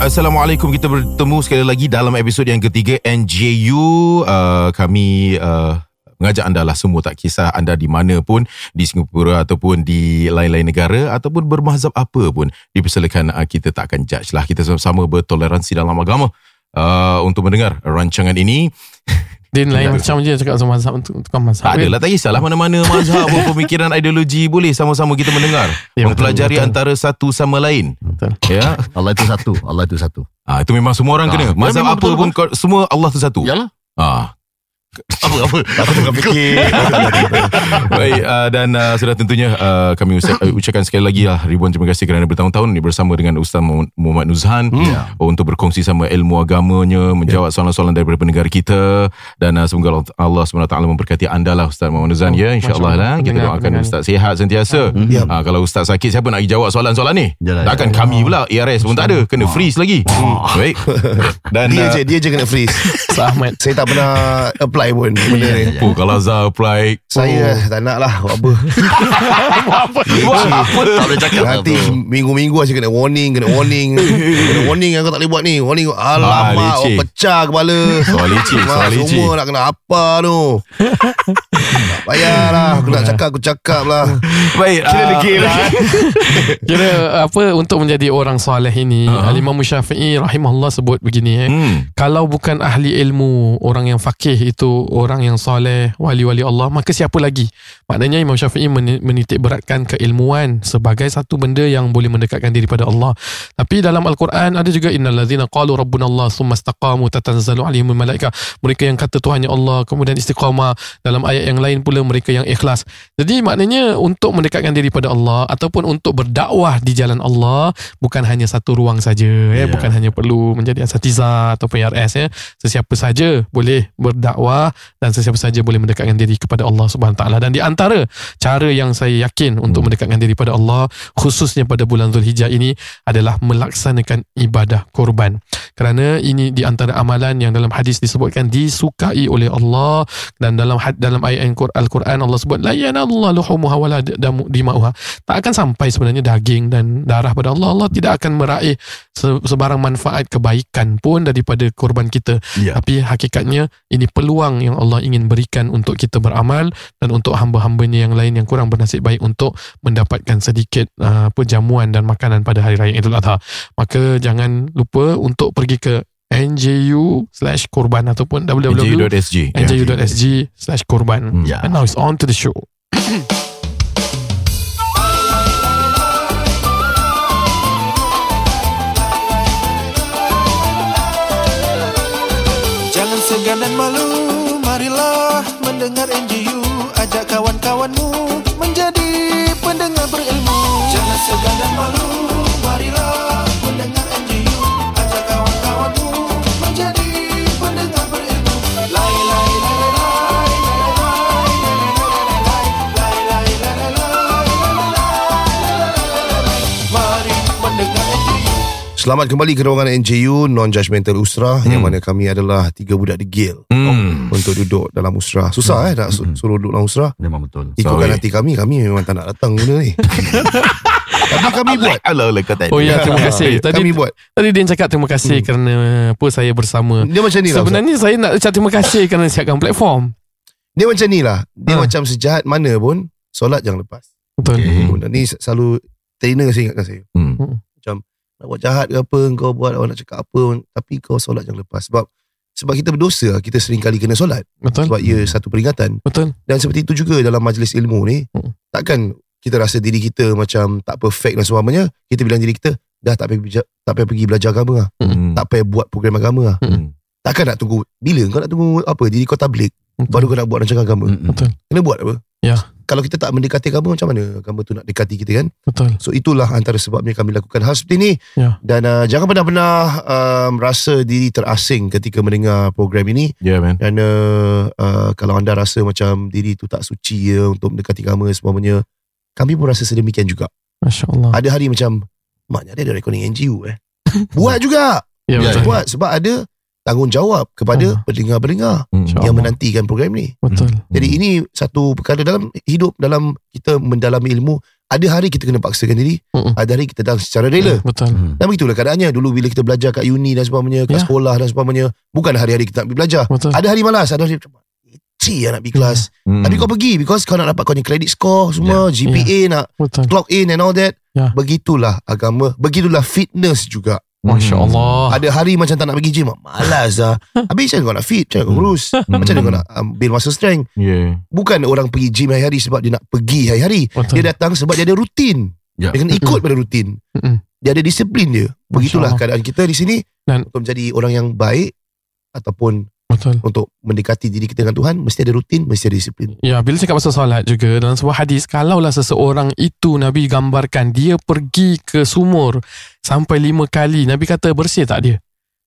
Assalamualaikum. Kita bertemu sekali lagi Dalam episod yang ketiga NJU uh, Kami uh, Mengajak anda lah semua Tak kisah anda di mana pun Di Singapura Ataupun di lain-lain negara Ataupun bermazhab apa pun Dipersilakan uh, Kita tak akan judge lah. Kita sama-sama bertoleransi dalam agama. Uh, Untuk mendengar rancangan ini Din lain macam je cakap pasal mazhab untuk tukang mazhab. Tak adalah tak kisahlah mana-mana mazhab pun pemikiran ideologi boleh sama-sama kita mendengar. Ya, mempelajari betul, betul. antara satu sama lain. Betul. Ya. Allah itu satu Allah itu satu Ah itu memang semua orang Ah, kena. ya, Mazhab apa betul, pun kau- semua Allah tu satu. Yalah Ah. Apa apa Aku tengah fikir Baik uh, dan uh, sudah tentunya uh, kami ucap, uh, ucapkan sekali lagi lah ribuan terima kasih kerana bertahun-tahun ni bersama dengan Ustaz Muhammad Nuzhan Ya. uh, untuk berkongsi sama ilmu agamanya, menjawab soalan-soalan daripada pendengar kita dan uh, semoga Allah- SWT memberkati anda lah Ustaz Muhammad Nuzhan ya insya-Allah lah kita Pendengar- doakan. Ustaz sihat sentiasa. Ya. Uh, kalau Ustaz sakit siapa nak jawab soalan-soalan ni? Yalah, Takkan kami pula ARS pun tak ada kena freeze lagi. Baik. Dan Dia uh, je Dia je kena freeze Ahmad. Saya tak pernah Apply pun Benda ni Oh, kalau Zah apply Saya tak nak lah Buat apa Buat apa? Tak boleh cakap Nanti apa. minggu-minggu Saya kena warning Kena warning Kena warning yang kau tak boleh buat ni Warning Alamak oh, Pecah kepala Soal Mak, soal leceh. Semua nak kena apa tu Tak payahlah Aku nak cakap Aku cakap lah Baik. Kira ah, degil lah Kira apa untuk menjadi orang soleh ini Uh-huh. uh-huh. Al-Imam Syafi'i rahimahullah sebut begini eh. Hmm. Kalau bukan ahli ilmu Orang yang fakih itu Orang yang soleh Wali-wali Allah Maka siapa lagi Maknanya Imam Syafi'i meni- menitik beratkan keilmuan Sebagai satu benda yang boleh mendekatkan diri pada Allah Tapi dalam Al-Quran ada juga Innal ladhina qalu rabbuna Allah Summa istaqamu tatanzalu alaihimul malaika Mereka yang kata Tuhannya Allah Kemudian istiqamah Dalam ayat yang lain pula Mereka yang ikhlas Jadi maknanya Untuk mendekatkan diri pada Allah Ataupun untuk berdakwah di jalan Allah Bukan hanya satu ruang saja ya. Ya. Bukan hanya perlu menjadi asatiza Ataupun RS ya. Sesiapa saja boleh berdakwah Dan sesiapa saja boleh mendekatkan diri kepada Allah Subhanahu Taala. Dan di antara cara yang saya yakin Untuk mendekatkan diri pada Allah Khususnya pada bulan Zulhijjah ini Adalah melaksanakan ibadah korban. Kerana ini di antara amalan yang dalam hadis disebutkan Disukai oleh Allah. Dan dalam dalam ayat Al-Qur- Al-Quran Allah sebut La yanallahu luhumuha wala damu dima'uha. Tak akan sampai sebenarnya daging dan darah pada Allah. Allah tidak akan meraih se- sebarang manfaat kebaikan pun daripada korban kita. Ya. Tapi hakikatnya ini peluang yang Allah ingin berikan untuk kita beramal dan untuk hamba-hambanya yang lain yang kurang bernasib baik untuk mendapatkan sedikit uh, apa jamuan dan makanan pada hari raya Idul Adha. Maka jangan lupa untuk pergi ke NJU slash korban ataupun www NJU.sg. NJU.sg slash korban. Ya. And now it's on to the show. Jangan segan dan malu Marilah mendengar NGU Selamat kembali ke ruangan NJU Non-Judgmental Usra hmm. Yang mana kami adalah Tiga budak degil hmm. Untuk duduk dalam Usra Susah hmm. eh nak hmm. suruh duduk dalam Usra Memang betul Ikutkan Sorry. hati kami Kami memang tak nak datang guna ni Tapi kami buat Alah, alah, kau tak Oh ya, terima kasih. Tadi Kami buat tadi Din cakap terima kasih kerana apa saya bersama. Dia macam ni lah. Sebenarnya saya nak ucap terima kasih kerana siapkan platform. Dia macam ni lah Dia Ha. macam sejahat mana pun Solat jangan lepas Betul. Okay. Hmm. Ni selalu Trainer saya ingatkan saya Hmm. Nak buat jahat ke apa Kau buat nak cakap apa Tapi kau solat jangan lepas Sebab sebab kita berdosa Kita sering kali kena solat Betul. Sebab ia satu peringatan Betul. Dan seperti itu juga Dalam majlis ilmu ni Hmm. Takkan kita rasa diri kita Macam tak perfect dan sebagainya Kita bilang diri kita Dah tak payah, belajar- tak payah pergi belajar agama lah. Hmm. Tak payah buat program agama lah. Hmm. Takkan nak tunggu Bila kau nak tunggu apa Diri kau tablik Betul. Baru kau nak buat rancangan agama Mm-mm. Betul. Kena buat apa Ya. Kalau kita tak mendekati agama Macam mana agama tu nak dekati kita kan Betul. So itulah antara sebabnya kami lakukan hal seperti ini Ya. Dan uh, jangan pernah-pernah um, Rasa diri terasing ketika mendengar program ini Ya, man. Dan uh, uh, kalau anda rasa macam diri tu tak suci ya, Untuk mendekati agama semuanya Kami pun rasa sedemikian juga Masya Allah. Ada hari macam Maknya dia ada recording NGU eh Buat juga Ya, Ya. Buat sebab ada tanggungjawab kepada Allah. pendengar-pendengar Hmm. Yang menantikan program ni Betul. jadi ini satu perkara dalam hidup dalam kita mendalami ilmu Ada hari kita kena paksakan diri, Mm-mm. ada hari kita datang secara rela. Betul. Hmm. Dan begitulah keadaannya. Dulu bila kita belajar kat uni dan sebagainya, kat Ya. sekolah dan sebagainya, bukan hari-hari kita nak pergi belajar. Betul. Ada hari malas, ada hari macam Cik nak pergi kelas. Hmm. Tapi kau pergi because kau nak dapat kau punya credit score semua, GPA nak Betul. clock in and all that. Ya. Begitulah agama, begitulah fitness juga. Masya Hmm. Allah. Ada hari macam tak nak pergi gym, malas lah. Habis macam kau nak fit, macam kau kurus, macam mana kau nak um, build muscle strength. Yeah. Bukan orang pergi gym hari-hari sebab dia nak pergi hari-hari. Dia datang sebab dia ada rutin. Ya. Dia kena ikut pada rutin. Dia ada disiplin dia. Begitulah keadaan kita di sini. Dan- untuk menjadi orang yang baik ataupun Betul. untuk mendekati diri kita dengan Tuhan mesti ada rutin, mesti ada disiplin. Ya, bila cakap pasal solat juga dalam sebuah hadis, kalaulah seseorang itu Nabi gambarkan dia pergi ke sumur sampai lima kali, Nabi kata bersih tak dia?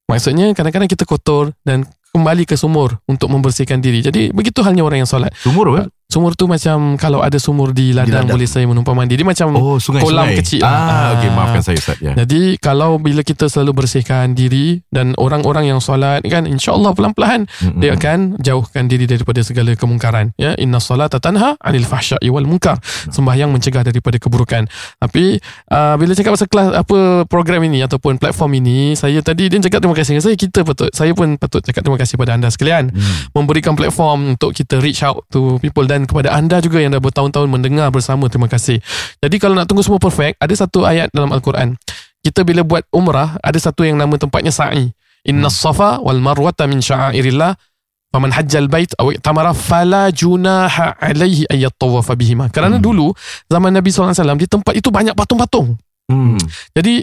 Maksudnya kadang-kadang kita kotor dan kembali ke sumur untuk membersihkan diri. Jadi begitu halnya orang yang solat. Sumur apa? Sumur tu macam kalau ada sumur di ladang, ladang. boleh saya menumpang mandi. Dia macam Oh, sungai Kolam sungai. kecil. Ah, Ah. okey, maafkan saya Ustaz ya. Jadi kalau bila kita selalu bersihkan diri dan orang-orang yang solat kan insya-Allah pelan-pelan Mm-mm. dia akan jauhkan diri daripada segala kemungkaran ya inna salata tanha anil fahsya'i wal munkar sembahyang mencegah daripada keburukan tapi uh, bila cakap pasal kelas apa program ini ataupun platform ini saya tadi dia cakap terima kasih saya kita patut saya pun patut cakap terima kasih pada anda sekalian Hmm. memberikan platform untuk kita reach out to people dan kepada anda juga yang dah bertahun-tahun mendengar bersama terima kasih. Jadi kalau nak tunggu semua perfect ada satu ayat dalam al-Quran. Kita bila buat umrah ada satu yang nama tempatnya sa'i. Inna safa wal marwata min sya'airillah. Faman hajjal bait aw tamara fala junaha alaihi ayat tawafa bihima. Kerana Hmm. dulu zaman Nabi SAW di tempat itu banyak patung-patung. Hmm. jadi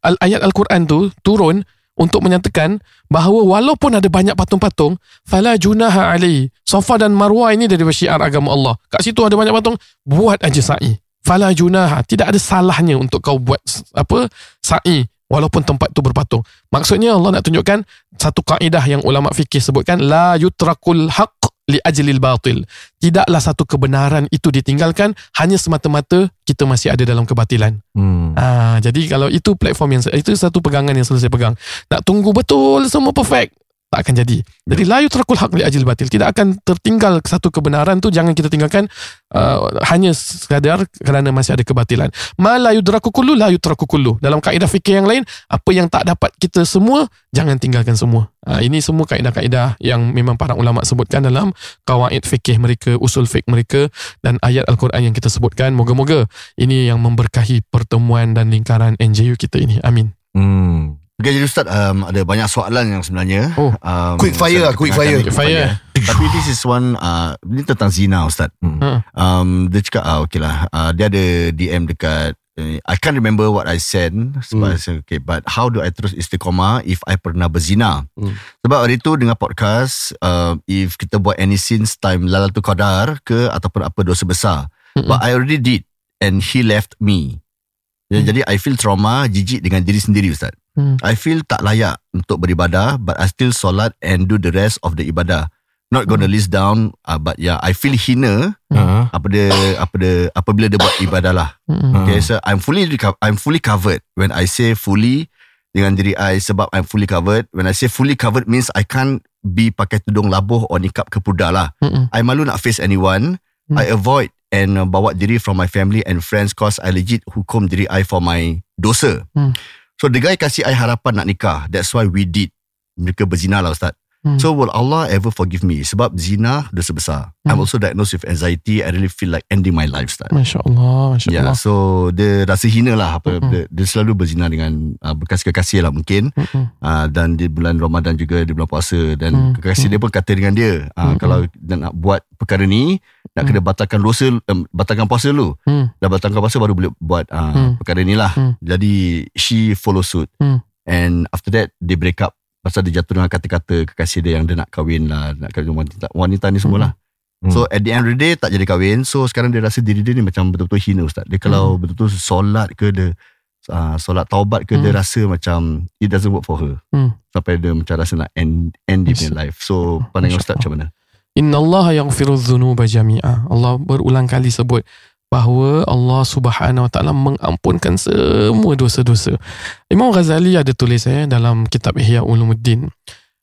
al- ayat Al-Quran tu turun untuk menyatakan bahawa walaupun ada banyak patung-patung fala junaha alaihi safa dan marwah ini dari syiar agama Allah. Kat situ ada banyak patung buat aja sa'i. Fala junaha tidak ada salahnya untuk kau buat apa sa'i walaupun tempat tu berpatung. Maksudnya Allah nak tunjukkan satu kaedah yang ulama fikih sebutkan la yutrakul haq li ajlil batil tidaklah satu kebenaran itu ditinggalkan hanya semata-mata kita masih ada dalam kebatilan Hmm. Ah, jadi kalau itu platform yang itu satu pegangan yang selalu saya pegang. Nak tunggu betul semua perfect tak akan jadi. Jadi la yutrakul haq li ajil batil. Tidak akan tertinggal satu kebenaran tu jangan kita tinggalkan uh, hanya sekadar kerana masih ada kebatilan. Ma la yudraku kullu la yutraku kullu. Dalam kaedah fikih yang lain, apa yang tak dapat kita semua jangan tinggalkan semua. Ah, ini semua kaedah-kaedah yang memang para ulama sebutkan dalam kawaid fikih mereka, usul fiqh mereka dan ayat al-Quran yang kita sebutkan. Moga-moga ini yang memberkahi pertemuan dan lingkaran NJU kita ini. Amin. Hmm. Okay, jadi Ustaz um, ada banyak soalan yang sebenarnya. Oh. um, Quick fire lah, quick fire. quick Fire. Tapi this is one, uh, ini tentang zina Ustaz. Hmm. Ha. Um, dia cakap, ah, okay lah, uh, dia ada DM dekat, uh, I can't remember what I send. Sebab Hmm. saya, okay, but how do I terus istiqamah if I pernah berzina? Hmm. Sebab hari tu dengar podcast, uh, if kita buat any sins time lalatu qadar ke ataupun apa dosa besar. Mm-mm. But I already did and he left me. Ya, Hmm. Jadi I feel trauma, jijik dengan diri sendiri Ustaz. Hmm. I feel tak layak untuk beribadah but I still solat and do the rest of the ibadah. Not gonna list down uh, but yeah I feel hina Ah. apa dia apa dia apabila dia buat ibadah lah. Ah. Okay, so I'm fully I'm fully covered when I say fully dengan diri I sebab I'm fully covered. When I say fully covered means I can't be pakai tudung labuh or nikap ke pudar lah. Mm-mm. I malu nak face anyone. Hmm. I avoid and uh, bawa diri from my family and friends cause I legit hukum diri I for my dosa. Hmm. So the guy kasih I harapan nak nikah. That's why we did. Mereka berzina lah Ustaz. Hmm. So will Allah ever forgive me? Sebab zina dosa besar. I'm Hmm. also diagnosed with anxiety. I really feel like ending my life Ustaz. Masya Allah, Masya Ya, yeah, Allah. so dia rasa hina lah apa Mm-mm. dia, dia selalu berzina dengan uh, bekas kekasih lah mungkin Mm-mm. uh, dan di bulan Ramadan juga di bulan puasa dan Mm. kekasih dia pun kata dengan dia uh, Mm-mm. kalau dia nak buat perkara ni nak Mm. kena batalkan dosa um, batalkan puasa dulu Hmm. dah batalkan puasa baru boleh buat uh, Mm. perkara ni lah Mm. jadi she follow suit Mm. and after that they break up pasal dia jatuh dengan kata-kata kekasih dia yang dia nak kahwin lah nak kahwin wanita, wanita ni semua lah Hmm. So at the end of the day tak jadi kahwin So sekarang dia rasa diri dia ni macam betul-betul hina Ustaz Dia kalau Hmm. betul-betul solat ke dia uh, Solat taubat ke dia Hmm. rasa macam It doesn't work for her Hmm. Sampai dia macam rasa nak end, end Yes. in life So pandangan Ustaz macam mana? Inna Allah yaghfiru dhunuba jami'a. Allah berulang kali sebut bahawa Allah Subhanahu Wa Taala mengampunkan semua dosa-dosa. Imam Ghazali ada tulis eh dalam kitab Ihya Ulumuddin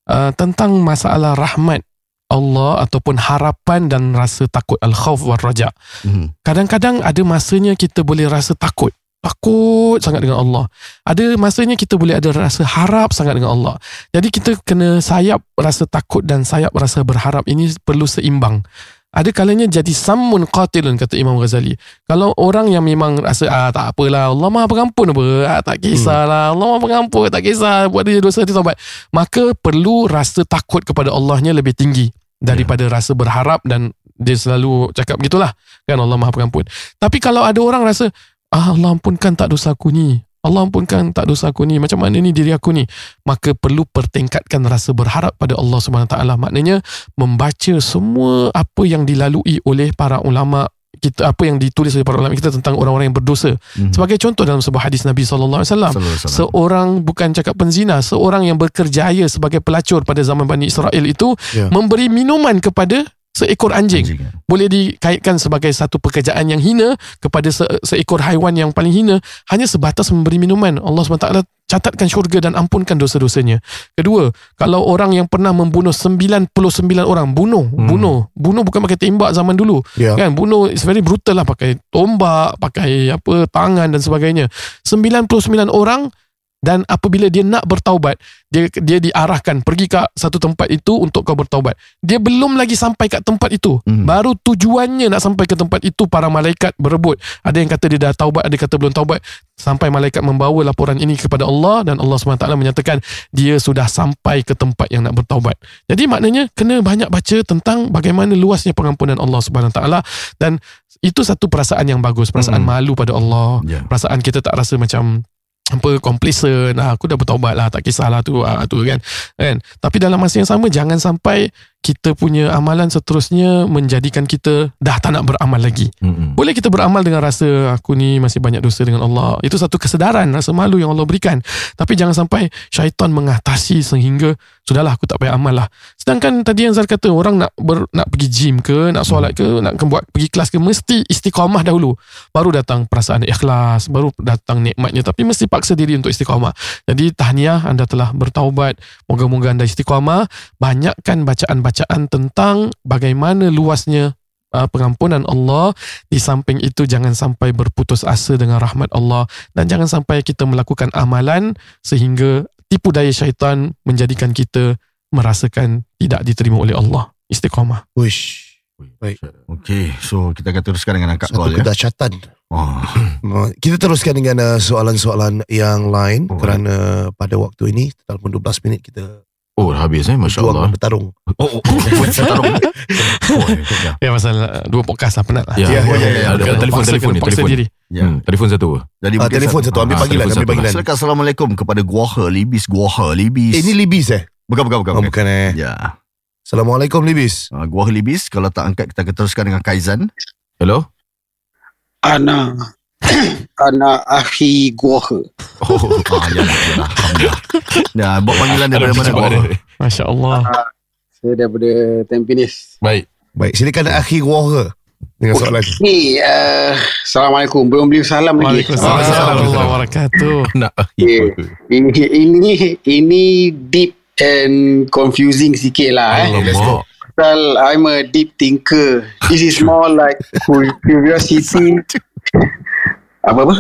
uh, tentang masalah rahmat Allah ataupun harapan dan rasa takut al-khauf wal raja. Mhm. Kadang-kadang ada masanya kita boleh rasa takut. Takut sangat dengan Allah. Ada masanya kita boleh ada rasa harap sangat dengan Allah. Jadi kita kena sayap rasa takut dan sayap rasa berharap ini perlu seimbang. Ada kalanya jadi samun qatilun kata Imam Ghazali. Kalau orang yang memang rasa ah tak apalah Allah Maha pengampun apa ah, tak kisahlah Allah Maha pengampun tak kisah buat dia dosa dia taubat. Maka perlu rasa takut kepada Allahnya lebih tinggi daripada rasa berharap dan dia selalu cakap begitulah kan Allah Maha pengampun. Tapi kalau ada orang rasa ah, Allah ampunkan tak dosa aku ni. Allah ampunkan tak dosa aku ni. Macam mana ni diri aku ni? Maka perlu pertingkatkan rasa berharap pada Allah Subhanahu Taala. Maknanya membaca semua apa yang dilalui oleh para ulama kita apa yang ditulis oleh para ulama kita tentang orang-orang yang berdosa. Mhm. Sebagai contoh dalam sebuah hadis Nabi sallallahu alaihi wasallam, seorang bukan cakap penzina, seorang yang bekerjaya sebagai pelacur pada zaman Bani Israel itu Ya. memberi minuman kepada seekor anjing Anjing. boleh dikaitkan sebagai satu pekerjaan yang hina kepada se- seekor haiwan yang paling hina hanya sebatas memberi minuman Allah SWT catatkan syurga dan ampunkan dosa-dosanya kedua kalau orang yang pernah membunuh 99 orang bunuh Hmm. bunuh bunuh bukan pakai tembak zaman dulu Ya. kan bunuh is very brutal lah pakai tombak pakai apa tangan dan sebagainya 99 orang dan apabila dia nak bertaubat dia dia diarahkan pergi ke satu tempat itu untuk kau bertaubat. Dia belum lagi sampai kat tempat itu. Hmm. baru tujuannya nak sampai ke tempat itu para malaikat berebut. Ada yang kata dia dah taubat ada yang kata belum taubat. Sampai malaikat membawa laporan ini kepada Allah dan Allah SWT menyatakan dia sudah sampai ke tempat yang nak bertaubat. Jadi maknanya kena banyak baca tentang bagaimana luasnya pengampunan Allah SWT. Dan itu satu perasaan yang bagus. Perasaan Hmm. malu pada Allah. Ya. perasaan kita tak rasa macam apa complacent ah, aku dah bertaubat lah tak kisahlah tu ah, tu kan kan tapi dalam masa yang sama jangan sampai kita punya amalan seterusnya menjadikan kita dah tak nak beramal lagi Mm-mm. boleh kita beramal dengan rasa aku ni masih banyak dosa dengan Allah. Itu satu kesedaran, rasa malu yang Allah berikan. Tapi jangan sampai syaitan mengatasi sehingga sudahlah aku tak payah amal lah. Sedangkan tadi yang Zal kata orang nak ber, nak pergi gym ke, nak solat ke, nak ke- buat pergi kelas ke mesti istiqamah dahulu. Baru datang perasaan ikhlas, baru datang nikmatnya tapi mesti paksa diri untuk istiqamah. Jadi tahniah anda telah bertaubat. Moga-moga anda istiqamah. Banyakkan bacaan-bacaan tentang bagaimana luasnya uh, pengampunan Allah di samping itu jangan sampai berputus asa dengan rahmat Allah dan jangan sampai kita melakukan amalan sehingga tipu daya syaitan menjadikan kita merasakan tidak diterima oleh Allah istiqamah Wish. Baik. Okay, so kita akan teruskan dengan angkat Satu call ya. kedahsyatan. Oh. Kita teruskan dengan uh, soalan-soalan yang lain Oh, kerana pada waktu ini dalam 12 minit kita Oh dah habis eh Masya Allah bertarung. Oh, oh, oh, taruh. Oh, ya. ya pasal uh, dua podcast lah penat lah Ya, Ya, ya, ya, ya, ya. ada Kena telefon paksa- telefon kena ni paksa telefon. diri. Ya. Hmm, telefon satu. Jadi Ah, mungkin telefon satu ambil Ah, panggilan, ambil satu. panggilan. Silakan Assalamualaikum kepada Guaha, Libis Guaha, Libis. Eh, ini Libis eh? bukan bukan bukan. Oh, bukan. bukan eh. Ya. Assalamualaikum Libis. Uh, Guaha Libis kalau tak angkat kita akan teruskan dengan Kaizan. Hello? Ana Ana akhi gua. Oh, ah, ya lah, ya lah. Alhamdulillah. Ya, buat panggilan daripada mana Guaha? Masya Allah Saya daripada Tampines. Baik. Baik, silakan akhir Wahra dengan soalan. Ni uh, Assalamualaikum. Belum beli salam lagi. Waalaikumsalam warahmatullahi wabarakatuh Nak Yeah. Ini ini ini deep and confusing sikit lah eh. Pasal I'm a deep thinker. This is more like cu- curiosity. apa apa?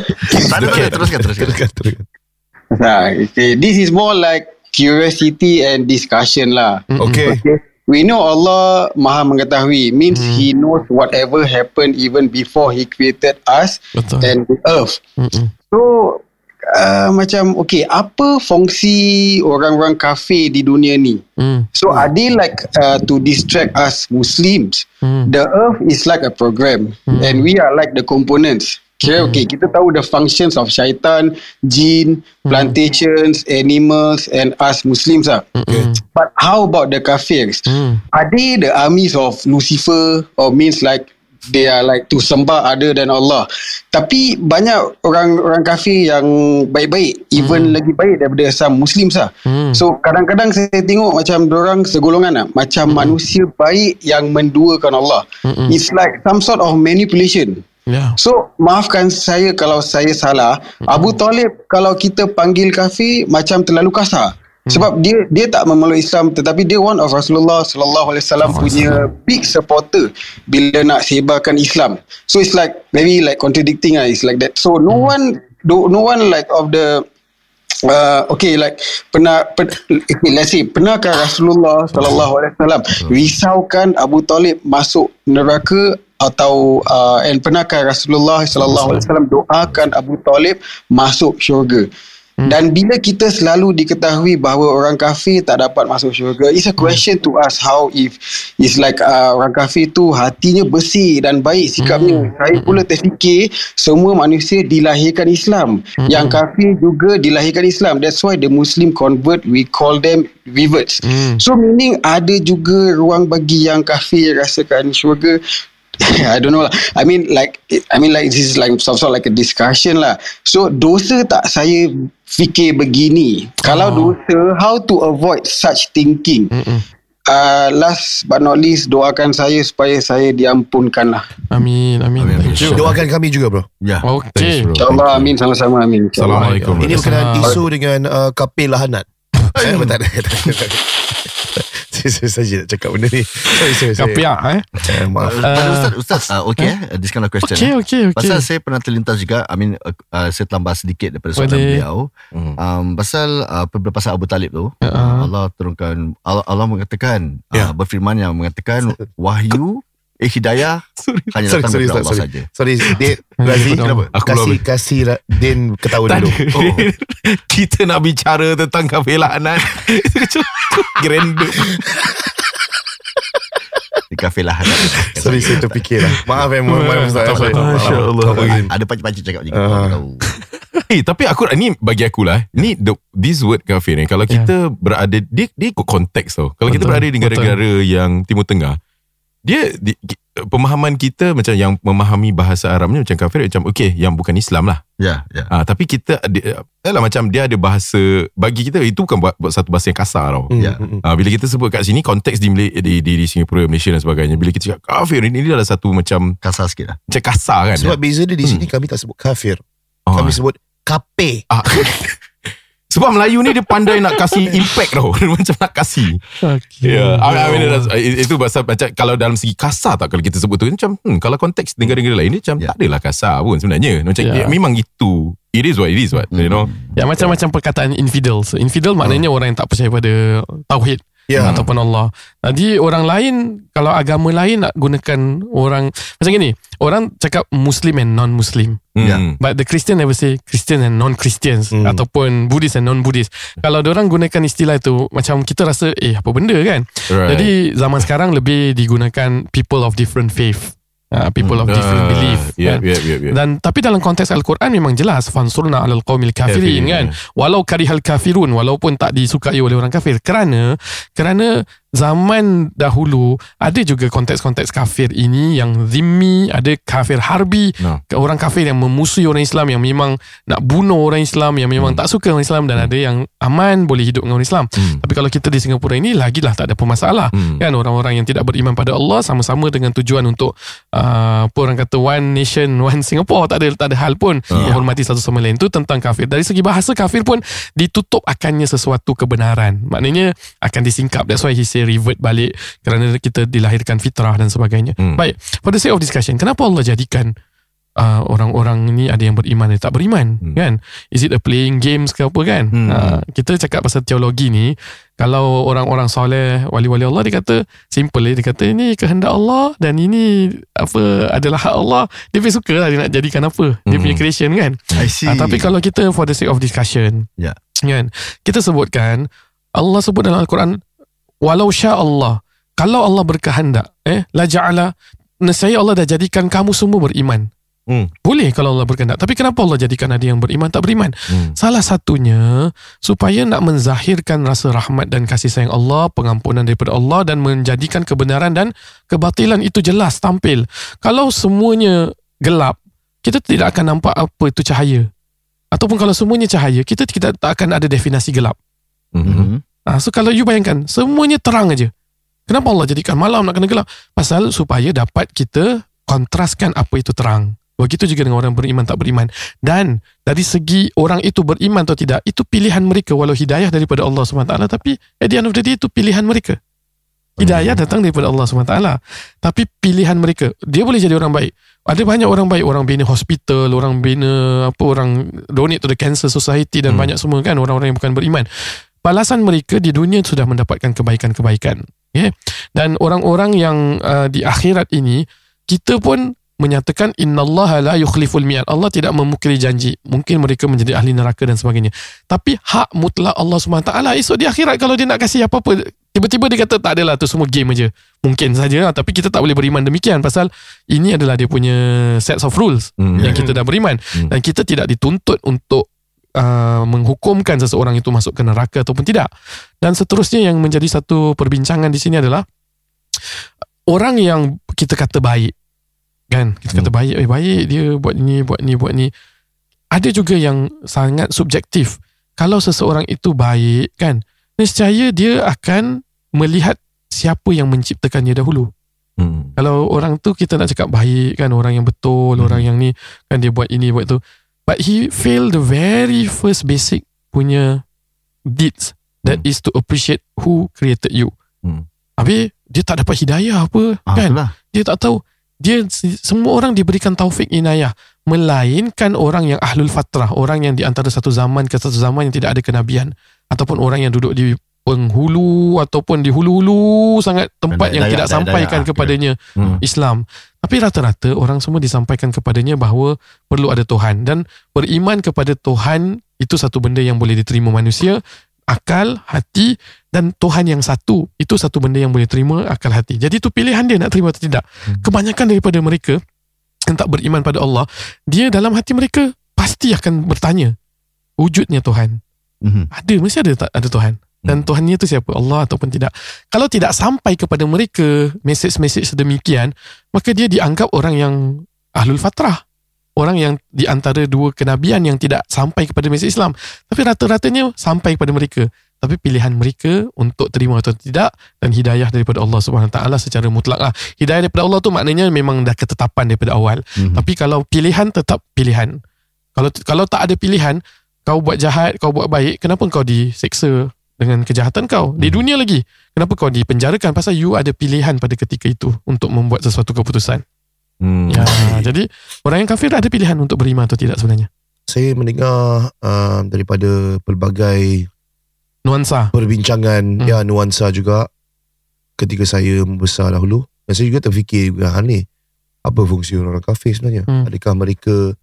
Tak ada, tak ada. Teruskan, teruskan. Teruskan, teruskan. Nah, okay. This is more like curiosity and discussion lah. Okey. We know Allah Maha mengetahui means Hmm. He knows whatever happened even before He created us Betul and the earth. Mm-mm. So uh, macam okay, apa fungsi orang-orang kafir di dunia ni? Mm. So are they like uh, to distract us Muslims? Mm. The earth is like a program Hmm. and we are like the components. Kira okay, kita tahu the functions of syaitan, jin, Hmm. plantations, animals and us Muslims lah. Mm-mm. But how about the kafirs? Mm. Are they the armies of Lucifer or means like they are like to sembah other than Allah? Tapi banyak orang orang kafir yang baik-baik, even lagi baik daripada some Muslims lah. Mm. So kadang-kadang saya tengok macam orang segolongan lah, macam manusia baik yang menduakan Allah. Mm-mm. It's like some sort of manipulation. Ya So maafkan saya kalau saya salah. Abu Talib kalau kita panggil kafir macam terlalu kasar. Sebab dia dia tak memeluk Islam tetapi dia one of Rasulullah sallallahu alaihi wasallam punya big supporter bila nak sebarkan Islam. So it's like very like contradicting ah. It's like that. So no one do, no one like of the Uh, okay like pernah pen, okay, let's say pernahkah Rasulullah sallallahu alaihi wasallam risaukan Abu Talib masuk neraka atau uh, and pernahkah Rasulullah sallallahu alaihi wasallam doakan Abu Talib masuk syurga dan bila kita selalu diketahui bahawa orang kafir tak dapat masuk syurga it's a question to us how if it's like uh, orang kafir tu hatinya bersih dan baik sikapnya. Saya pula terfikir semua manusia dilahirkan Islam. Yang kafir juga dilahirkan Islam. That's why the Muslim convert we call them reverts. Hmm. so meaning ada juga ruang bagi yang kafir rasakan syurga I don't know lah. I mean like I mean like this is like some sort like a discussion lah. So dosa tak saya fikir begini. Kalau dosa how to avoid such thinking. Uh, last but not least doakan saya supaya saya diampunkan lah. Amin, amin. Amin. Doakan kami juga bro. Ya. Okay. Thanks, bro. InsyaAllah amin sama-sama amin. Assalamualaikum. Ini berkenaan isu dengan uh, kapil lahanat. Eh, tak ada. Saya saja nak cakap benda ni. Sorry, sorry, sorry. Kapiak eh. Eh, maaf. Uh, Ustaz, Ustaz, uh, okay eh, this kind of question. Okay, eh. okay, okay. Pasal saya pernah terlintas juga I mean uh, uh, Saya tambah sedikit Daripada soalan Boleh. beliau Hmm. um, Pasal uh, Pasal Abu Talib tu Ya. uh, Allah turunkan Allah, Allah mengatakan Ya. uh, Berfirman yang mengatakan Wahyu Eh hidayah Hanya Sorry, datang sorry, daripada Ustaz, Allah sorry. saja Sorry, Din. Razi, Kenapa? Aku kasih, kasih Ra- Din ketawa dulu. Oh. Kita nak bicara tentang kafilahanan. Itu macam Grandeur. Di kafilah hadap. Sorry, saya terfikir lah. Maaf eh, maaf, Ustaz. Sorry. apa. Masya Allah. Ada pancik-pancik cakap uh. tahu. Eh tapi aku ni bagi aku lah ni the, this word kafir ni kalau kita berada dia dia ikut konteks tau. Kalau kita Betul, berada di negara-negara yang Timur Tengah dia di, pemahaman kita macam yang memahami bahasa Arabnya macam kafir macam okey yang bukan Islam lah. Ya, ya. Ah tapi kita dia, lah macam dia ada bahasa bagi kita itu bukan buat, buat satu bahasa yang kasar tau. Hmm, Ya. hmm, hmm. Ah, bila kita sebut kat sini konteks di, di, di, di Singapura, Malaysia dan sebagainya. Bila kita cakap kafir ini, ini adalah satu macam Kasar sikit lah. macam kasar kan. Sebab beza dia di sini kami tak sebut kafir. Oh. Kami sebut kape. Ah. Sebab Melayu ni dia pandai nak kasih impact tau. Dia macam nak kasih. Okay. Ya, yeah. I mean, itu pasal macam kalau dalam segi kasar tak kalau kita sebut tu macam hmm, kalau konteks negara-negara lain ni macam Ya. tak adalah kasar pun sebenarnya. Macam Ya. yeah. memang itu. It is what it is what. You know. Ya macam-macam perkataan infidel. So, infidel maknanya orang yang tak percaya pada tauhid Ya. ataupun Allah. Jadi orang lain kalau agama lain nak gunakan orang macam gini. Orang cakap Muslim and non-Muslim. Hmm. Ya. But the Christian never say Christian and non-Christians Hmm. ataupun Buddhist and non-Buddhist. Kalau orang gunakan istilah itu macam kita rasa eh apa benda kan. Right. Jadi zaman sekarang lebih digunakan people of different faith. Uh, people of different Ah, belief. Yeah, kan? yeah, yeah, yeah. Dan tapi dalam konteks Al-Quran memang jelas fansurna 'alal qaumil kafirin Kafirin, kan. ya. Walau karihal kafirun walaupun tak disukai oleh orang kafir kerana kerana zaman dahulu ada juga konteks-konteks kafir ini yang zimmi, ada kafir harbi, No. orang kafir yang memusuhi orang Islam yang memang nak bunuh orang Islam yang memang tak suka orang Islam dan ada yang aman boleh hidup dengan orang Islam. Hmm. Tapi kalau kita di Singapura ini lagilah tak ada pemasalah. Hmm. Kan orang-orang yang tidak beriman pada Allah sama-sama dengan tujuan untuk uh, apa orang kata one nation one Singapore tak ada tak ada hal pun Ah. menghormati satu sama lain itu tentang kafir. Dari segi bahasa kafir pun ditutup akannya sesuatu kebenaran. Maknanya akan disingkap. That's why he say revert balik kerana kita dilahirkan fitrah dan sebagainya. Hmm. Baik, for the sake of discussion, kenapa Allah jadikan uh, orang-orang ni ada yang beriman dan tak beriman Hmm. kan is it a playing games ke apa kan Hmm. uh, kita cakap pasal teologi ni kalau orang-orang soleh wali-wali Allah dia kata simple dia kata ini kehendak Allah dan ini apa adalah hak Allah dia pun suka lah dia nak jadikan apa dia Hmm. punya creation kan I see. uh, tapi kalau kita for the sake of discussion Ya. kan kita sebutkan Allah sebut dalam Al-Quran walau sya Allah kalau Allah berkehendak eh la ja'ala nescaya Allah dah jadikan kamu semua beriman Hmm. boleh kalau Allah berkehendak. Tapi kenapa Allah jadikan ada yang beriman tak beriman? Hmm. Salah satunya supaya nak menzahirkan rasa rahmat dan kasih sayang Allah, pengampunan daripada Allah dan menjadikan kebenaran dan kebatilan itu jelas tampil. Kalau semuanya gelap, kita tidak akan nampak apa itu cahaya. Ataupun kalau semuanya cahaya, kita tidak tak akan ada definisi gelap. Hmm. Ha, so kalau you bayangkan, semuanya terang aja. Kenapa Allah jadikan malam nak kena gelap? Pasal supaya dapat kita kontraskan apa itu terang. Begitu juga dengan orang beriman tak beriman. Dan dari segi orang itu beriman atau tidak, itu pilihan mereka walau hidayah daripada Allah SWT tapi at the end of the day itu pilihan mereka. Hidayah datang daripada Allah SWT. Tapi pilihan mereka, dia boleh jadi orang baik. Ada banyak orang baik, orang bina hospital, orang bina apa orang donate to the cancer society dan Hmm. banyak semua kan orang-orang yang bukan beriman. Balasan mereka di dunia sudah mendapatkan kebaikan-kebaikan. Ya. Dan orang-orang yang uh, di akhirat ini kita pun menyatakan innallaha la yukhliful mi'ad. Allah tidak memukiri janji. Mungkin mereka menjadi ahli neraka dan sebagainya. Tapi hak mutlak Allah SWT esok di akhirat kalau dia nak kasih apa-apa tiba-tiba dia kata tak adalah tu semua game aja. Mungkin saja tapi kita tak boleh beriman demikian pasal ini adalah dia punya sets of rules Hmm. yang kita dah beriman Hmm. dan kita tidak dituntut untuk uh, menghukumkan seseorang itu masuk ke neraka ataupun tidak. Dan seterusnya yang menjadi satu perbincangan di sini adalah orang yang kita kata baik kan kita kata Hmm. baik eh baik dia buat ni buat ni buat ni ada juga yang sangat subjektif kalau seseorang itu baik kan nescaya dia akan melihat siapa yang menciptakannya dahulu Hmm. kalau orang tu kita nak cakap baik kan orang yang betul Hmm. orang yang ni kan dia buat ini buat tu but he failed the very first basic punya deeds that Hmm. is to appreciate who created you Hmm. habis dia tak dapat hidayah apa Ah, kan itulah. dia tak tahu dia semua orang diberikan taufik inayah melainkan orang yang ahlul fatrah orang yang di antara satu zaman ke satu zaman yang tidak ada kenabian ataupun orang yang duduk di penghulu ataupun di hulu-hulu sangat tempat yang Dayak- tidak dayak- sampaikan dayak. kepadanya Hmm. Islam tapi rata-rata orang semua disampaikan kepadanya bahawa perlu ada Tuhan dan beriman kepada Tuhan itu satu benda yang boleh diterima manusia akal, hati dan Tuhan yang satu itu satu benda yang boleh terima akal hati. Jadi itu pilihan dia nak terima atau tidak. Hmm. Kebanyakan daripada mereka yang tak beriman pada Allah, dia dalam hati mereka pasti akan bertanya wujudnya Tuhan. Mhm. Ada mesti ada ada Tuhan. Dan Hmm. Tuhannya itu siapa? Allah ataupun tidak. Kalau tidak sampai kepada mereka mesej-mesej sedemikian, maka dia dianggap orang yang ahlul fatrah. Orang yang di antara dua kenabian yang tidak sampai kepada mesej Islam. Tapi rata-ratanya sampai kepada mereka. Tapi pilihan mereka untuk terima atau tidak dan hidayah daripada Allah Subhanahu Taala secara mutlak lah. Hidayah daripada Allah tu maknanya memang dah ketetapan daripada awal. Mhm. Tapi kalau pilihan tetap pilihan. Kalau kalau tak ada pilihan, kau buat jahat, kau buat baik, kenapa kau diseksa dengan kejahatan kau? Di Hmm. dunia lagi. Kenapa kau dipenjarakan? Pasal you ada pilihan pada ketika itu untuk membuat sesuatu keputusan. Hmm. Ya, jadi orang yang kafir ada pilihan untuk beriman atau tidak sebenarnya. Saya mendengar uh, daripada pelbagai Nuansa. perbincangan Hmm. ya nuansa juga ketika saya membesar dahulu dan saya juga terfikir juga hal ni apa fungsi orang kafir sebenarnya Hmm. adakah mereka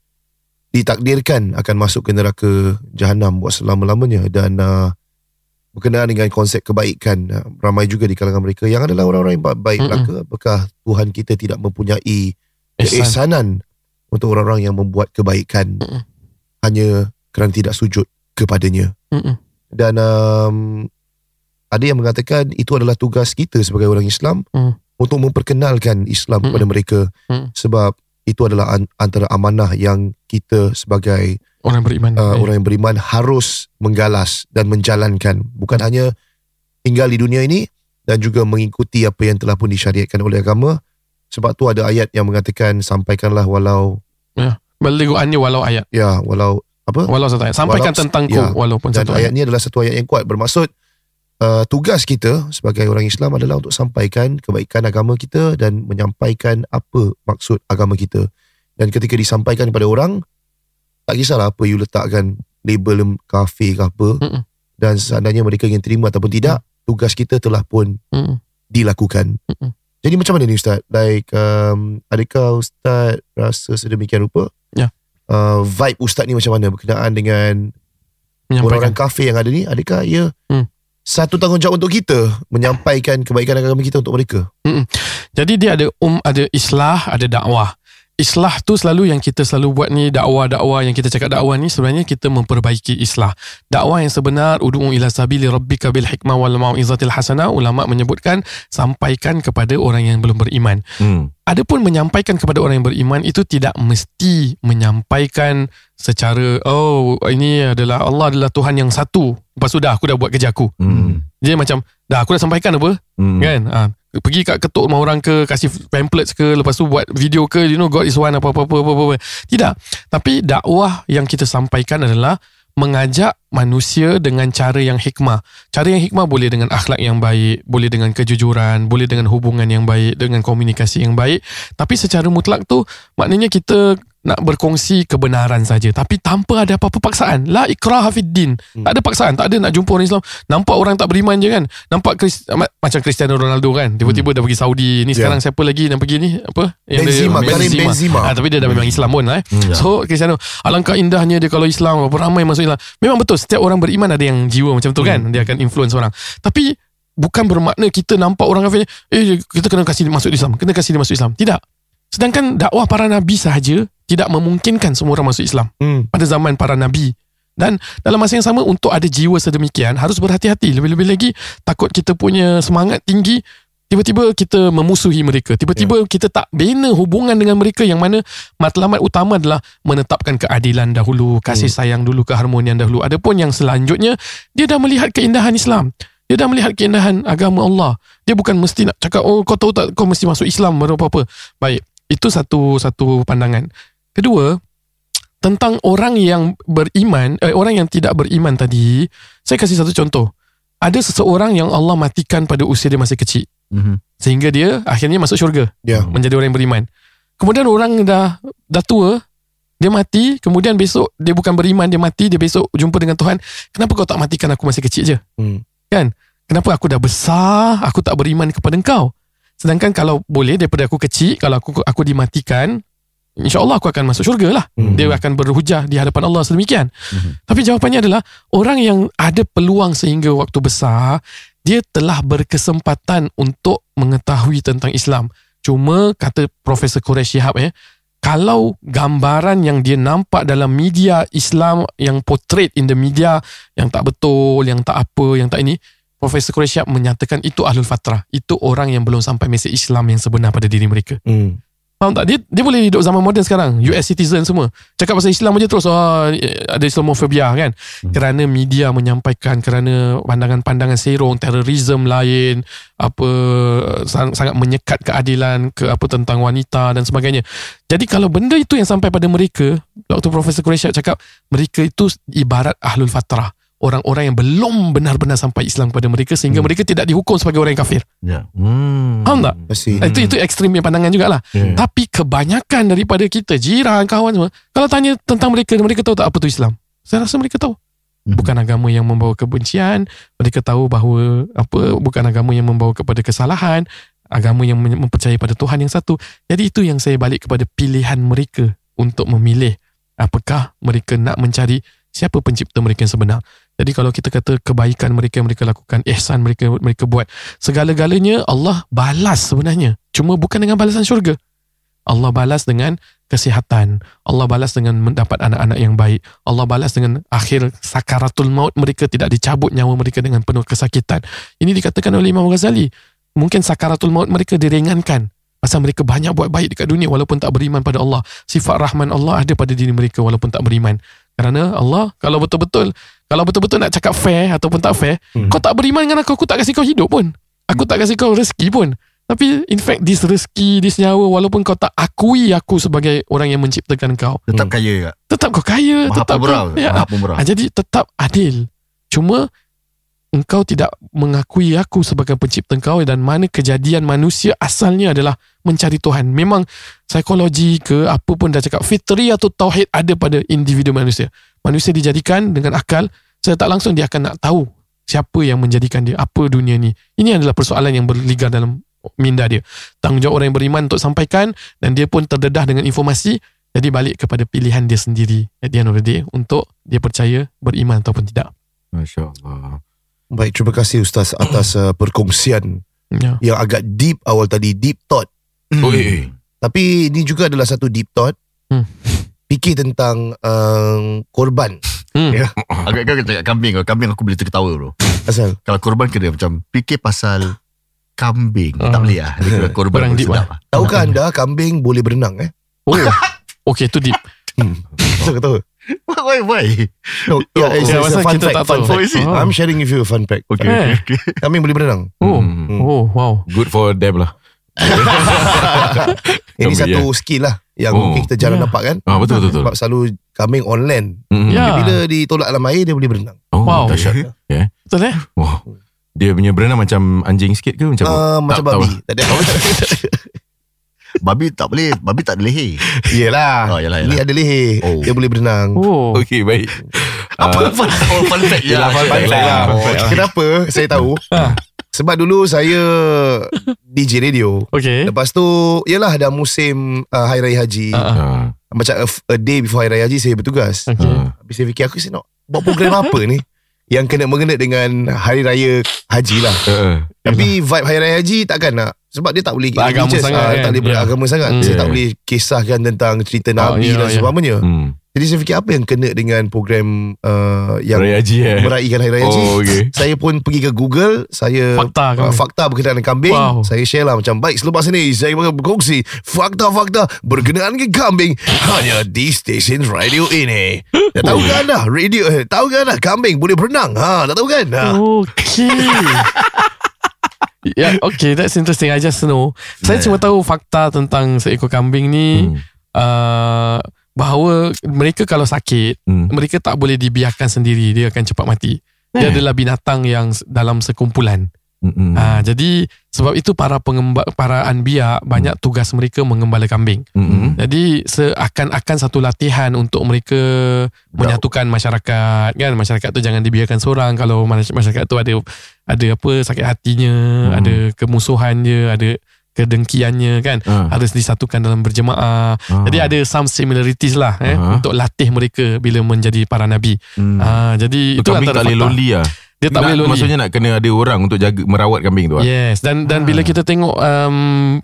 ditakdirkan akan masuk ke neraka jahanam buat selama-lamanya dan uh, berkenaan dengan konsep kebaikan uh, ramai juga di kalangan mereka yang adalah orang-orang yang ba- baik Mm-mm. belaka apakah Tuhan kita tidak mempunyai Ihsan. keisanan untuk orang-orang yang membuat kebaikan Mm-mm. hanya kerana tidak sujud kepadanya Mm-mm. dan um, ada yang mengatakan itu adalah tugas kita sebagai orang Islam Hmm. untuk memperkenalkan Islam Hmm. kepada mereka Hmm. sebab itu adalah an- antara amanah yang kita sebagai Orang beriman. uh, orang yang beriman harus menggalas dan menjalankan bukan hanya tinggal di dunia ini dan juga mengikuti apa yang telah pun disyariatkan oleh agama sebab tu ada ayat yang mengatakan sampaikanlah walau Beliguannya walau ayat. ya walau apa Walau satu ayat. Sampaikan Walau- tentangku ya. walaupun dan satu ayat ayat. ni adalah satu ayat yang kuat bermaksud uh, tugas kita sebagai orang Islam adalah untuk sampaikan kebaikan agama kita dan menyampaikan apa maksud agama kita dan ketika disampaikan kepada orang tak kisahlah apa you letakkan label kafir ke apa Mm-mm. dan seandainya mereka ingin terima ataupun tidak tugas kita telah pun Mm-mm. dilakukan Mm-mm. jadi macam mana ni Ustaz like um, adakah Ustaz rasa sedemikian rupa Ya. uh, vibe Ustaz ni macam mana berkenaan dengan orang-orang kafir yang ada ni adakah ia Hmm. satu tanggungjawab untuk kita menyampaikan kebaikan agama kita untuk mereka Jadi dia ada um ada islah, ada dakwah. Islah tu selalu yang kita selalu buat ni dakwah-dakwah yang kita cakap dakwah ni sebenarnya kita memperbaiki islah. Dakwah yang sebenar ud'u ila sabili rabbika bil hikmah wal mau'izatil hasanah ulama menyebutkan sampaikan kepada orang yang belum beriman. Hmm. Adapun menyampaikan kepada orang yang beriman itu tidak mesti menyampaikan secara oh ini adalah Allah adalah Tuhan yang satu. Lepas sudah aku dah buat kerja aku. Hmm. Dia macam dah aku dah sampaikan apa? Hmm. kan? Ha, pergi kat ketuk rumah orang ke kasih pamphlets ke lepas tu buat video ke you know God is one apa apa apa apa, apa. tidak. Tapi dakwah yang kita sampaikan adalah mengajak manusia dengan cara yang hikmah. Cara yang hikmah boleh dengan akhlak yang baik boleh dengan kejujuran boleh dengan hubungan yang baik dengan komunikasi yang baik. Tapi secara mutlak tu maknanya kita nak berkongsi kebenaran saja. Tapi tanpa ada apa-apa paksaan. La ikraha fid din Hmm. tak ada paksaan. Tak ada nak jumpa orang Islam. Nampak orang tak beriman je kan. Nampak Chris, ma- macam Cristiano Ronaldo kan. Tiba-tiba dah pergi Saudi. Ni sekarang siapa lagi yang pergi ni? Apa? Yang dia- Hmm. Benzema, Benzema. Ah, tapi dia dah memang Islam pun lah eh. Hmm. so Cristiano alangkah indahnya dia kalau Islam? Berapa ramai masuk Islam? Memang betul setiap orang beriman ada yang jiwa macam tu kan. Dia akan influence orang. Tapi bukan bermakna kita nampak orang kafir eh kita kena kasih dia masuk Islam. Kena kasih dia masuk Islam. Tidak. Sedangkan dakwah para nabi sahaja tidak memungkinkan semua orang masuk Islam Hmm. pada zaman para nabi. Dan dalam masa yang sama untuk ada jiwa sedemikian harus berhati-hati. Lebih-lebih lagi takut kita punya semangat tinggi tiba-tiba kita memusuhi mereka. Tiba-tiba kita tak bina hubungan dengan mereka yang mana matlamat utama adalah menetapkan keadilan dahulu kasih sayang dulu keharmonian dahulu. Adapun yang selanjutnya dia dah melihat keindahan Islam. Dia dah melihat keindahan agama Allah. Dia bukan mesti nak cakap oh kau tahu tak kau mesti masuk Islam baru apa-apa baik itu satu satu pandangan kedua tentang orang yang beriman eh, orang yang tidak beriman tadi saya kasih satu contoh. Ada seseorang yang Allah matikan pada usia dia masih kecil. Mhm. sehingga dia akhirnya masuk syurga. Ya. menjadi orang yang beriman. Kemudian orang dah dah tua dia mati kemudian besok dia bukan beriman dia mati dia besok jumpa dengan Tuhan kenapa kau tak matikan aku masih kecil je? Hmm. kan? Kenapa aku dah besar aku tak beriman kepada engkau? Sedangkan kalau boleh daripada aku kecil kalau aku aku dimatikan InsyaAllah aku akan masuk syurga lah Hmm. Dia akan berhujah di hadapan Allah sedemikian Mhm. Tapi jawapannya adalah Orang yang ada peluang sehingga waktu besar Dia telah berkesempatan untuk mengetahui tentang Islam Cuma kata Profesor Quresh Shihab eh kalau gambaran yang dia nampak dalam media Islam yang portrait in the media yang tak betul, yang tak apa, yang tak ini, Profesor Quresh Shihab menyatakan itu ahlul fatrah. Itu orang yang belum sampai mesej Islam yang sebenar pada diri mereka. Hmm. Faham tak? Dia, dia boleh hidup zaman moden sekarang. US citizen semua. Cakap pasal Islam aja terus. Oh, ada Islamofobia kan. Hmm. Kerana media menyampaikan. Kerana pandangan-pandangan serong. Terorisme lain. Apa sang- Sangat menyekat keadilan. ke Apa tentang wanita dan sebagainya. Jadi kalau benda itu yang sampai pada mereka. Waktu Profesor Quraisyad cakap. Mereka itu ibarat ahlul fatrah. Orang-orang yang belum benar-benar sampai Islam kepada mereka. Sehingga Hmm. mereka tidak dihukum sebagai orang yang kafir. Ya. Hmm. Faham tak? Pasti. Itu itu ekstrim punya pandangan jugalah. Yeah. Tapi kebanyakan daripada kita, jiran, kawan semua, kalau tanya tentang mereka, mereka tahu tak apa tu Islam? Saya rasa mereka tahu. Mhm. Bukan agama yang membawa kebencian, mereka tahu bahawa apa bukan agama yang membawa kepada kesalahan, agama yang mempercayai pada Tuhan yang satu. Jadi itu yang saya balik kepada pilihan mereka untuk memilih apakah mereka nak mencari siapa pencipta mereka yang sebenar. Jadi kalau kita kata kebaikan mereka mereka lakukan, ihsan mereka mereka buat, segala-galanya Allah balas sebenarnya. Cuma bukan dengan balasan syurga. Allah balas dengan kesihatan. Allah balas dengan mendapat anak-anak yang baik. Allah balas dengan akhir sakaratul maut mereka tidak dicabut nyawa mereka dengan penuh kesakitan. Ini dikatakan oleh Imam Ghazali. Mungkin sakaratul maut mereka diringankan. Pasal mereka banyak buat baik dekat dunia walaupun tak beriman pada Allah. Sifat rahman Allah ada pada diri mereka walaupun tak beriman. Kerana Allah kalau betul-betul kalau betul-betul nak cakap fair ataupun tak fair, Hmm. kau tak beriman dengan aku, aku tak kasih kau hidup pun. Aku tak kasih kau rezeki pun. Tapi in fact this rezeki, this nyawa walaupun kau tak akui aku sebagai orang yang menciptakan kau, Tetap Hmm. kaya juga. tetap kau kaya, Maha tetap pemurah. kau, ya, Maha. Ah, jadi tetap adil. Cuma engkau tidak mengakui aku sebagai pencipta engkau dan mana kejadian manusia asalnya adalah mencari Tuhan. Memang psikologi ke apa pun dah cakap fitri atau tauhid ada pada individu manusia. Manusia dijadikan dengan akal, secara tak langsung dia akan nak tahu siapa yang menjadikan dia, apa dunia ni. Ini adalah persoalan yang berligar dalam minda dia. Tanggungjawab orang yang beriman untuk sampaikan dan dia pun terdedah dengan informasi jadi balik kepada pilihan dia sendiri at the end of the day untuk dia percaya beriman ataupun tidak. Masya Allah. Baik, terima kasih Ustaz atas uh, perkongsian Ya. yang agak deep awal tadi, deep thought. Oh, eh, eh. Tapi ini juga adalah satu deep thought. Hmm. Fikir tentang uh, korban. Hmm. Ya. Agak kau cakap kambing. Kalau kambing aku boleh terketawa bro. Asal Kalau korban kena macam fikir pasal kambing. Ah. Tak boleh lah. Dia kena korban Kurang pun deep sedap lah. tahukah anda kambing boleh berenang eh? Oh. Okey tu deep. Hmm. Ketawa ketawa Why why? No, yeah, it's, Ya, it's a fun fact, tak fun fact. Oh, is it? Oh. I'm sharing with you a fun fact. Okay. Eh. okay. Kambing boleh berenang. Oh, Hmm. oh, wow. Good for them lah. Ini Kambing, satu ya. skill lah yang Oh. mungkin kita jarang Ya. nampak kan. Ah, betul, betul, betul. Sebab selalu kambing on land. Mm-mm. Ya. Bila ditolak dalam air dia boleh berenang. Oh, Wow. dahsyat. Yeah. Betul eh? Wow. Dia punya berenang macam anjing sikit ke macam Uh, macam tak, babi. Tak, Tak ada. Babi tak boleh, babi tak ada leher. Yelah. Oh, yalah, Ini yalah. ada leher. Oh. Dia boleh berenang. Oh. Okey, baik. Apa fun, oh, fun fact? Fun fact lah. lah. Fun fact. Kenapa saya tahu? Ah. Sebab dulu saya DJ radio. Okay. Lepas tu Yelah dah musim uh, Hari Raya Haji. Ah, Macam a, a day before Hari Raya Haji Saya bertugas Okay. ah. Habis saya fikir Aku nak buat program apa ni Yang kena mengena dengan Hari Raya Haji lah Uh, Tapi vibe Hari Raya Haji takkan nak Sebab dia tak boleh Tak agama sangat ah, kan? Tak boleh Ya. beragama sangat Hmm. Saya Ya. tak boleh kisahkan tentang Cerita Ah, Nabi ya, dan ya. sebagainya hmm. Jadi saya fikir apa yang kena dengan program uh, Yang Raya Haji eh. meraihkan Hari Raya Haji Oh, okey. Saya pun pergi ke Google Saya Fakta kan? uh, fakta berkenaan dengan kambing Wow. Saya share lah macam Baik selepas ini Saya akan berkongsi Fakta-fakta Berkenaan dengan kambing Hanya di stesen radio ini Dah tahu kan anda Radio eh, Tahu kan anda Kambing boleh berenang ha, Tak tahu kan ha. Okay. yeah, okay, that's interesting. I just know. Saya cuma tahu fakta tentang seekor kambing ni Hmm. uh, bahawa mereka kalau sakit, Hmm. mereka tak boleh dibiarkan sendiri. Dia akan cepat mati. Dia Eh. adalah binatang yang dalam sekumpulan. Mm-mm. Ah, jadi sebab itu para pengemba, para anbiya banyak tugas mereka mengembala kambing. Mm-mm. Jadi seakan-akan satu latihan untuk mereka menyatukan masyarakat kan masyarakat tu jangan dibiarkan seorang kalau masy- masyarakat tu ada ada apa sakit hatinya Hmm. ada kemusuhannya ada kedengkiannya kan Ah. harus disatukan dalam berjemaah Ah. jadi ada some similarities lah eh Aha. untuk latih mereka bila menjadi para nabi Hmm. ah jadi So, itu antara tak boleh lonely lah. dia tak Nak- boleh lonely Maksudnya nak kena ada orang untuk jaga merawat kambing tu lah. Yes dan dan Ah. bila kita tengok um,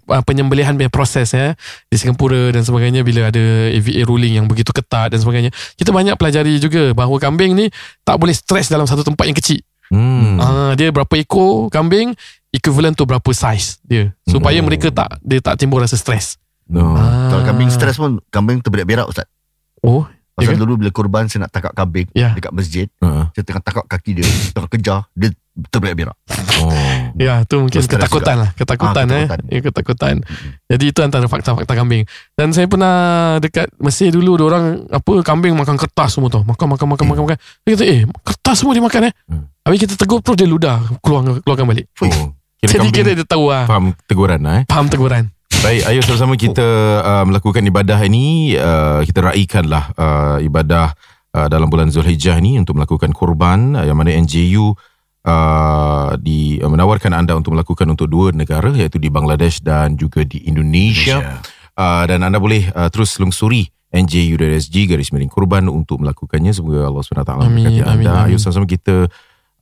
uh, penyembelihan punya proses ya di Singapura dan sebagainya bila ada AVA ruling yang begitu ketat dan sebagainya kita banyak pelajari juga bahawa kambing ni tak boleh stres dalam satu tempat yang kecil. Hmm. Ah dia berapa ekor kambing equivalent tu berapa size dia supaya Oh. mereka tak dia tak timbul rasa stres. No. Ah. Kalau kambing stres pun Kambing terberak-berak Ustaz Oh Pasal Ya ke? dulu bila korban Saya nak tangkap kambing Ya. Dekat masjid Ah. Saya tengah tangkap kaki dia Tengah kejar Dia terberak-berak Oh. Ya tu mungkin Stres ketakutan lah Ketakutan, Ah, eh ketakutan. ya, Ketakutan Jadi itu antara fakta-fakta kambing Dan saya pernah Dekat Mesir dulu orang Apa kambing makan kertas semua tau Makan makan makan makan makan Dia kata eh Kertas semua dia makan eh Hmm. Habis kita tegur Terus dia ludah keluar, Keluarkan balik Oh. Kira Jadi kambing kira dia tahu lah faham teguran lah eh. Faham teguran Baik, ayo sama-sama kita uh, melakukan ibadah ini. Uh, kita raikanlah uh, ibadah uh, dalam bulan Zulhijjah ini untuk melakukan korban uh, yang mana NJU uh, di uh, menawarkan anda untuk melakukan untuk dua negara iaitu di Bangladesh dan juga di Indonesia. Uh, dan anda boleh uh, terus lungsuri NJU.SG garis miring kurban untuk melakukannya. Semoga Allah SWT amin, anda. Ayo sama-sama kita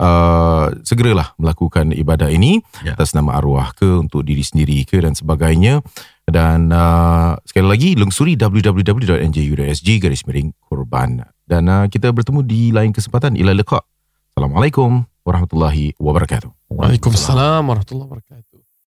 uh, segeralah melakukan ibadah ini Ya. atas nama arwah ke untuk diri sendiri ke dan sebagainya. Dan uh, sekali lagi lungsuri www.nju.sg garis miring kurban dan uh, kita bertemu di lain kesempatan. Ila liqa Assalamualaikum warahmatullahi wabarakatuh. Waalaikumsalam Warahmatullahi Wabarakatuh